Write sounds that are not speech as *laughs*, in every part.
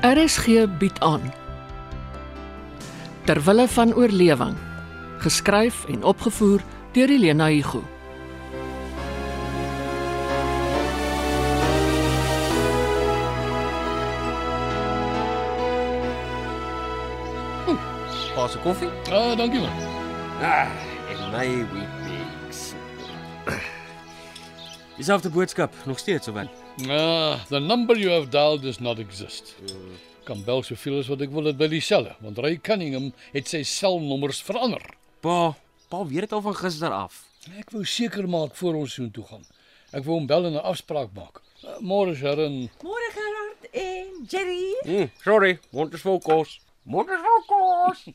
RSG bied aan Terwille van oorlewing geskryf en opgevoer deur Elena Igu Pa se koffie? Ah, dankie man. Ah, en my Weet-Bix. Dieselfde boodskap, nog steeds of wat? Ah, the number you have dialed does not exist. Kan bel soveel as wat ek wil dit by die selle, want Ray Cunningham het sy selnommers verander. Pa, pa weet dit al van gister af. Ek wou seker maak voor ons soontoe gaan. Ek wou hom bel en 'n afspraak maak. Uh, Môre Sharon. Môre Gerard en Jerry. Mm, sorry, mond is vol kos. Mond is vol kos.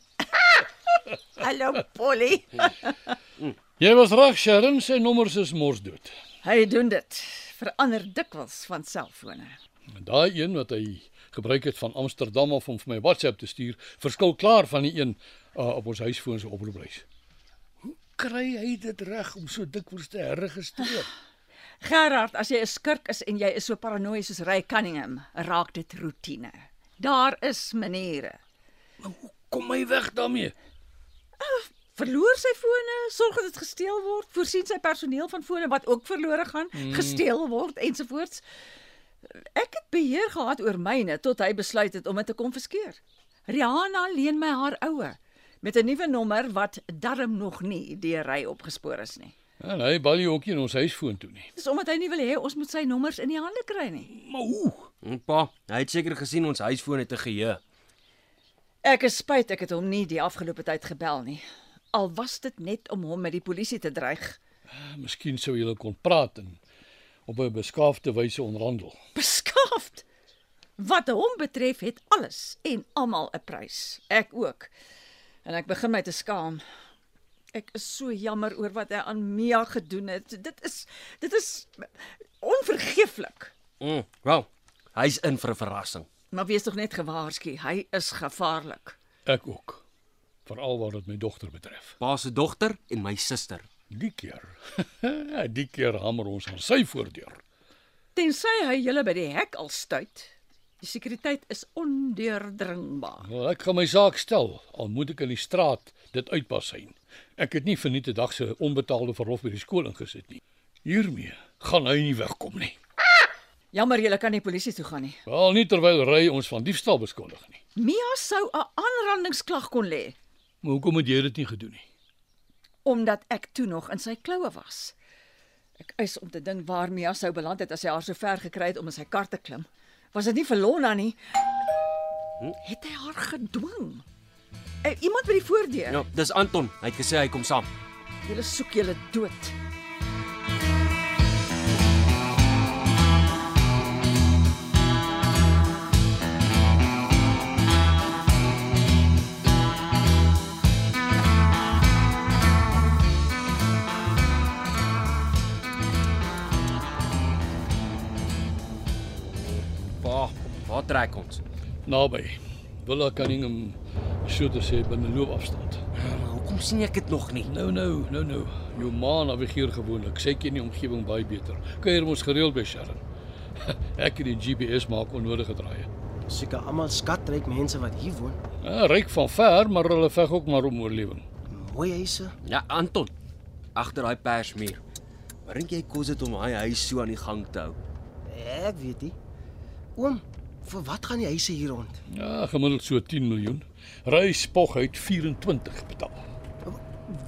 *laughs* Hallo Polly. *laughs* Jy was reg Sharon, sy nommers is mors dood. Hy doen dit. Verander dikwels van selfone. Daai een wat hy gebruik het van Amsterdam af om vir my WhatsApp te stuur, verskil klaar van die een uh, op ons huisfoon se oproeprys. Hoe kry hy dit reg om so dikwels te herregistreer? Gerard, as jy 'n skurk is en jy is so paranoïes soos Ray Cunningham, raak dit roetine. Daar is maniere. Maar hoe kom hy weg daarmee? Verloor sy fone, sorg dat dit gesteel word, voorsien sy personeel van fone wat ook verlore gaan, mm. gesteel word ensovoorts. Ek het beheer gehad oor myne tot hy besluit het om dit te konfiskeer. Rihanna leen my haar oue met 'n nuwe nommer wat darm nog nie deur hy opgespoor is nie. En hy bel jy ook nie in ons huisfoon toe nie. Dis omdat hy nie wil hê ons moet sy nommers in die hande kry nie. Maar hoe? Mm, Pa, hy het seker gesien ons huisfoon het 'n geheue. Ek is spyt ek het hom nie die afgelope tyd gebel nie. Al was dit net om hom met die polisie te dreig. Miskien sou julle kon praat en op 'n beskaafde wyse onderhandel. Beskaafd. Wat hom betref het alles en almal 'n prys. Ek ook. En ek begin my te skaam. Ek is so jammer oor wat hy aan Mia gedoen het. Dit is dit is onvergeeflik. Mm, wel, hy's in vir 'n verrassing. Maar wees tog net gewaarsku, hy is gevaarlik. Ek ook. Veral wat dit my dogter betref. Pa se dogter en my suster. Die keer. *laughs* die keer hamer ons aan sy voordeur. Tensy hy julle by die hek al stuit. Die sekuriteit is ondeurdringbaar. Wel, ek gaan my saak stel, al moet ek in die straat dit uitpasyn. Ek het nie verniet 'n dag se onbetaalde verlof by die skool ingesit nie. Hiermee gaan hy nie wegkom nie. Jammer julle kan nie polisie toe gaan nie. Wel nie terwyl Ry ons van diefstal beskuldig nie. Mia sou 'n aanrandingsklag kon lê Maar hoekom het jy dit nie gedoen nie? omdat ek toe nog in sy kloue was. Ek eis om te dink waar Mia sou beland het as hy haar so ver gekry het om in sy kar te klim. Was dit nie vir Lona nie? Het hy haar gedwing? Eh, Iemand by die voordeur. Ja, dis Anton. Hy het gesê hy kom saam. Julle soek julle dood. Pa, waar trek ons? Naby. Willa Cunningham so te sê binne loopafstand. Maar hoekom sien ek dit nog nie? Nou nou, nou nou. Jou ma navigeer gewoonlik. Sy ken die omgewing baie beter. Kuier ons gereeld by Sharon. *laughs* Ek het die GPS maak onnodige draaie. Seker almal skatryk mense wat hier woon. Ja, ryk van ver, maar hulle veg ook maar om oorlewing. Mooi huise. Ja, Anton. Agter daai persmuur. Waar dink jy kos dit om daai huis so aan die gang te hou? Ek weet nie. Oom, vir wat gaan die huise hier rond? Ja, gemiddeld so 10 miljoen. Ry spog uit 24 betaal.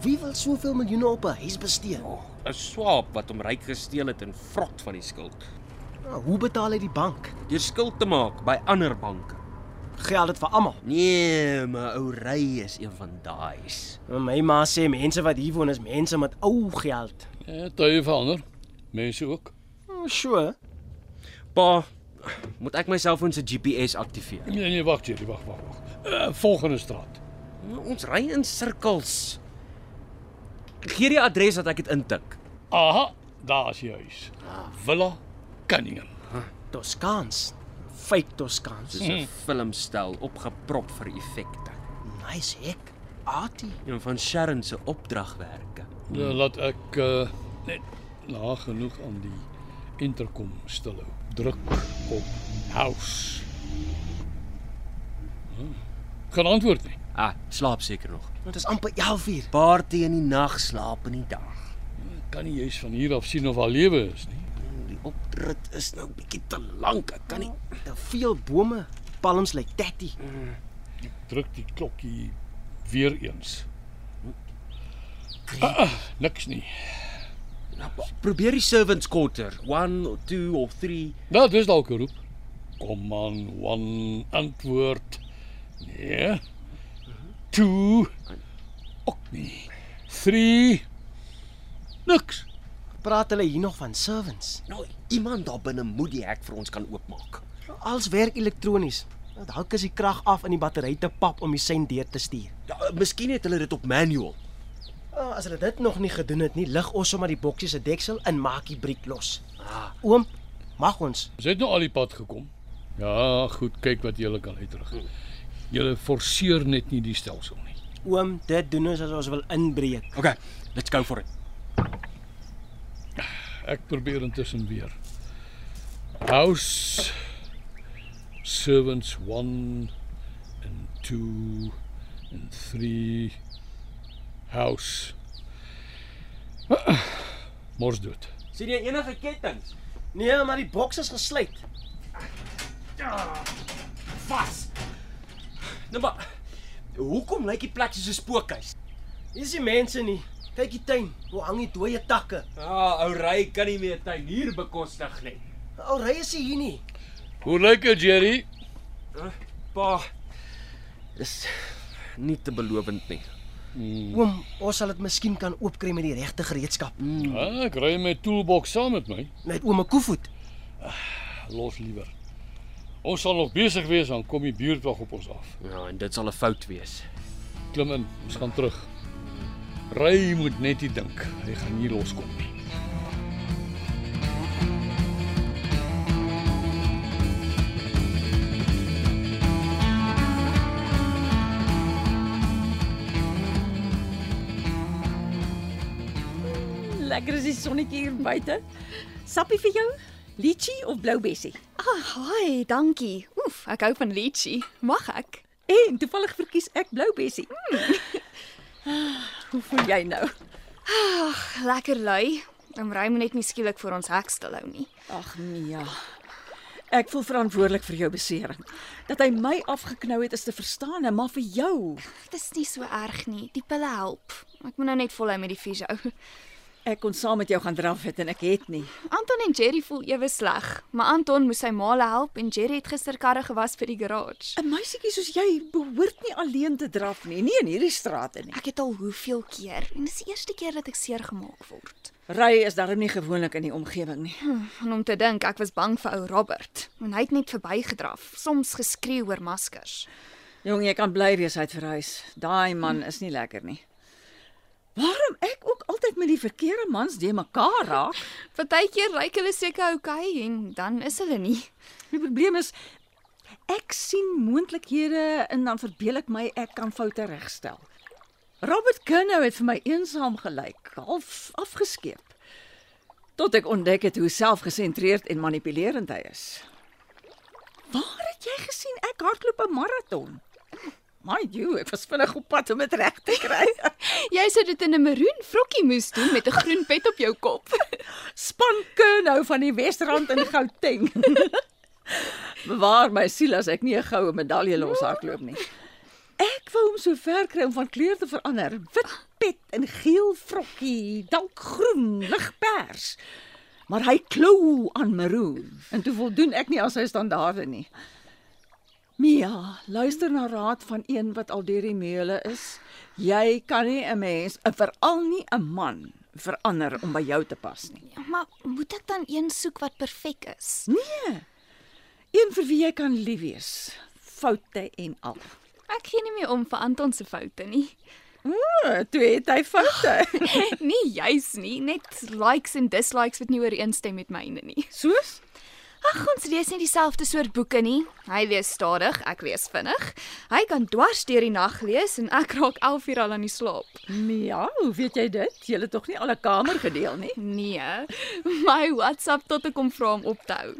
Wie wil soveel miljoene op 'n huis bestee? 'n Swaap wat hom ryk gesteel het en vrot van die skuld. Nou, hoe betaal hy die bank? Deur skuld te maak by ander banke. Geld dit vir almal. Nee, maar ou Ry is een van daai's. My ma sê mense wat hier woon is mense met ou geld. Ja, tye verander. Mense ook. Oh, sure. Pa, moet ek my selfoon se GPS aktiveer? Nee nee, wag Jerry, wag, wag, wag. Uh, volgende straat. Ons ry in sirkels. Gee die adres dat ek dit intik. Aha, daar is die huis. Villa Cunningham. Toskaans. Fake Toskaans. Dis 'n filmstel opgeprop vir effekte. Nice hek. Artie. Een van Sharon se opdragwerke. Ja, laat ek uh, net laag genoeg aan die intercom stil hou. Druk op house. Geen antwoord nie. Ah, slaap seker nog. Dit is amper 11uur. Party in die nag, slaap in die dag. Kan nie juis van hier af sien of haar lewe is nie. Die oprit is nou bietjie te lank. Ek kan nie Te veel bome. Palms lyk tatty. Druk die klokkie weer eens. Ah, ah, niks nie. Nou, probeer die servants quarter. 1 of 2 of 3. Nou, dis dalk 'n roep. Kom aan, one antwoord. Nee. Two. Ook nie. Three. Niks. Praat hulle hier nog van servants? Nou, iemand daar binne moet die hek vir ons kan oopmaak. Als werk elektronies. Dalk is die krag af in die battery te pap om die sein deur te stuur. Ja, miskien het hulle dit op manual. As hulle dit nog nie gedoen het nie, lig ons sommer die boksie se deksel en maak die briek los. Ah, oom, mag ons? Ons het nou al die pad gekom. Ja, goed, kyk wat julle kan uitrig. Julle forceer net nie die stelsel nie. Oom, dit doen ons as ons wil inbreek. Okay, let's go for it. Ek probeer intussen weer. House servants 1 and 2 and 3 house. *clears throat* Mors dood. sien jy enige kettinge? Nee, maar die boks is gesluit. Vas. Nou maar. Hoekom lyk die plek soos 'n spookhuis? Hier is die mense nie. Kyk die tuin, hoe hang die dooie takke. Ah, ou ry kan nie meer tuin hier bekostig nie. Al ry is hier nie. Hoe lyk dit, Jerry? Pa, dis nie te belovend nie. Oom, ons sal dit miskien kan oopkry met die regte gereedskap. Ah, ek ry my toolbox saam met my. Met oom koevoet. Los liewer. Ons sal nog besig wees dan kom die buurtwag op ons af. Ja, en dit sal 'n fout wees. Klim in, ons gaan terug. Ry moet net nie dink hy gaan nie loskom nie. Lekker is die sonnetjie hier buite. Sappie vir jou? Litchi of blou bessie? Ah, hi, dankie. Oef, ek hou van lychee. Mag ek? En toevallig verkies ek blou bessie. Ah, Hoe voel jy nou? Ag, lekker lui. Om moet net nie skielik vir ons hek stil hou nie. Ag Mia. Ek voel verantwoordelik vir jou besering. Dat hy my afgeknou het is te verstaan, maar vir jou. Dit is nie so erg nie. Die pille help. Ek moet nou net volhou met die fisio. Ek kon saam met jou gaan draf het en ek het nie. Anton en Jerry voel ewe sleg, maar Anton moes sy ma help en Jerry het gister karre gewas vir die garage. 'n Meisietjie soos jy behoort nie alleen te draf nie, nie in hierdie strate nie. Ek het al hoeveel keer en dis die eerste keer dat ek seer gemaak word. Ry is darem nie gewoonlik in die omgewing nie. En om te dink ek was bang vir ou Robert en hy het net verbygedraf, soms geskreeu oor maskers. Jong, jy kan bly wees hy het verhuis. Daai man is nie lekker nie. Waarom ek ook altyd met die verkeerde mans de mekaar raak? Partykeer ryk hulle seker oukei en dan is hulle nie. Die probleem is ek sien moontlikhede en dan verbeel ek my ek kan foute regstel. Robert Kunnou het vir my eensaam gelyk, half afgeskeep. Tot ek ontdek het hoe selfgesentreerd en manipulerend hy is. Waar het jy gesien ek hardloop 'n maraton? My you, ek was vinnig op pad om dit reg te kry. *laughs* Jy sou dit in 'n maroon vrokkie moes doen met 'n groen pet op jou kop. *laughs* Span Kunnou van die Wesrand in Gauteng. *laughs* Bewaar my siel as ek nie 'n goue medalje loshardloop nie. Ek wou hom so ver kry om van kleur te verander. Wit pet en geel vrokkie, dalk groen, ligpers. Maar hy klou aan maroon en toe voldoen ek nie aan sy standaarde nie. Mia, luister na raad van een wat al deur die meule is. Jy kan nie 'n mens, en veral nie 'n man, verander om by jou te pas nie. Ja, maar moet ek dan een soek wat perfek is? Nee. Een vir wie jy kan lief wees, foute en al. Ek gee nie meer om vir Anton se foute nie. O, toe het hy foute. *laughs* nie juis nie, net likes en dislikes wat nie ooreenstem met myne nie. Soos? Ag, ons lees nie dieselfde soort boeke nie. Hy lees stadig, ek lees vinnig. Hy kan dwars deur die nag lees en ek raak 11 uur al aan die slaap. Ja, hoe weet jy dit? Jy het tog nie al 'n kamer gedeel nie. Nee, my WhatsApp tot ek hom vra om op te hou.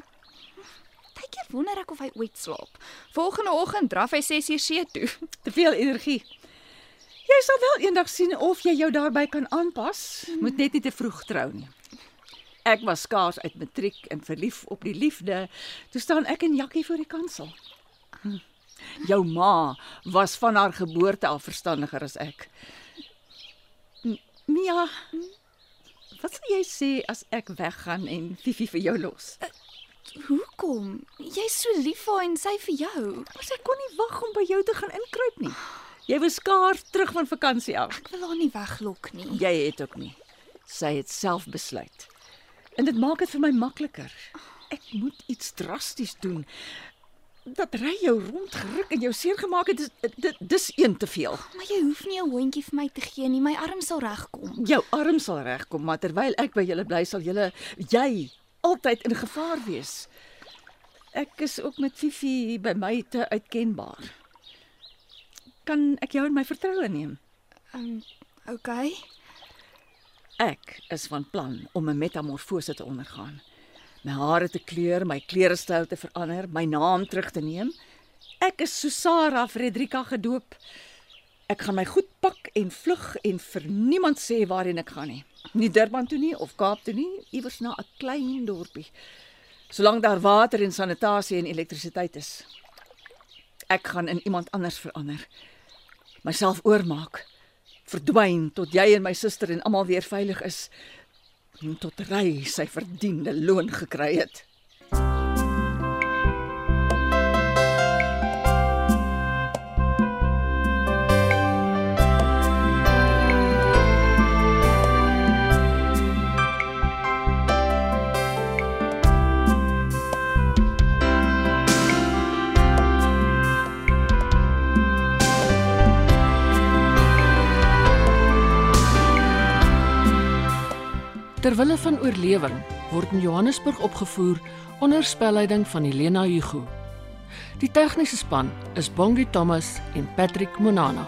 Partykeer wonder ek of hy ooit slaap. Volgende oggend draf hy 6uur see toe. Te veel energie. Jy sal wel eendag sien of jy jou daarbey kan aanpas. Moet net nie te vroeg trou nie. Ek was skaars uit matriek en verlief op die liefde. Toe staan ek en Jakkie voor die kansel. Hm. Jou ma was van haar geboorte al verstandiger as ek. M- Mia, wat sal jy sê as ek weggaan en Fifi vir jou los? Hoekom? Jy's so lief vir haar en sy vir jou. Maar sy kon nie wag om by jou te gaan inkruip nie. Jy was skaars terug van vakansie af. Ek wil haar nie weglok nie. Jy het ook nie. Sy het self besluit. En dit maak dit vir my makliker. Ek moet iets drasties doen. Dat ry jou rondgeruk en jou seer gemaak het, dis dit dis een te veel. Maar jy hoef nie 'n hondjie vir my te gee nie. My arm sal regkom. Jou arm sal regkom, maar terwyl ek by julle bly, sal julle jy altyd in gevaar wees. Ek is ook met Fifi by my te uitkenbaar. Kan ek jou in my vertroue neem? Um, okay. Ek is van plan om 'n metamorfose te ondergaan. My hare te kleur, my klerestyl te verander, my naam terug te neem. Ek is Susara Frederika gedoop. Ek gaan my goed pak en vlug en vir niemand sê waarheen ek gaan nie. Nie Durban toe nie of Kaap toe nie, iewers na 'n klein dorpie. Solank daar water en sanitasie en elektrisiteit is. Ek gaan in iemand anders verander. Myself oormaak verdwyn tot jy en my suster en almal weer veilig is en tot Ry sy verdiende loon gekry het. Terwille van oorlewing word in Johannesburg opgevoer onder spelleiding van Helena Hugo. Die tegniese span is Bongie Thomas en Patrick Monana.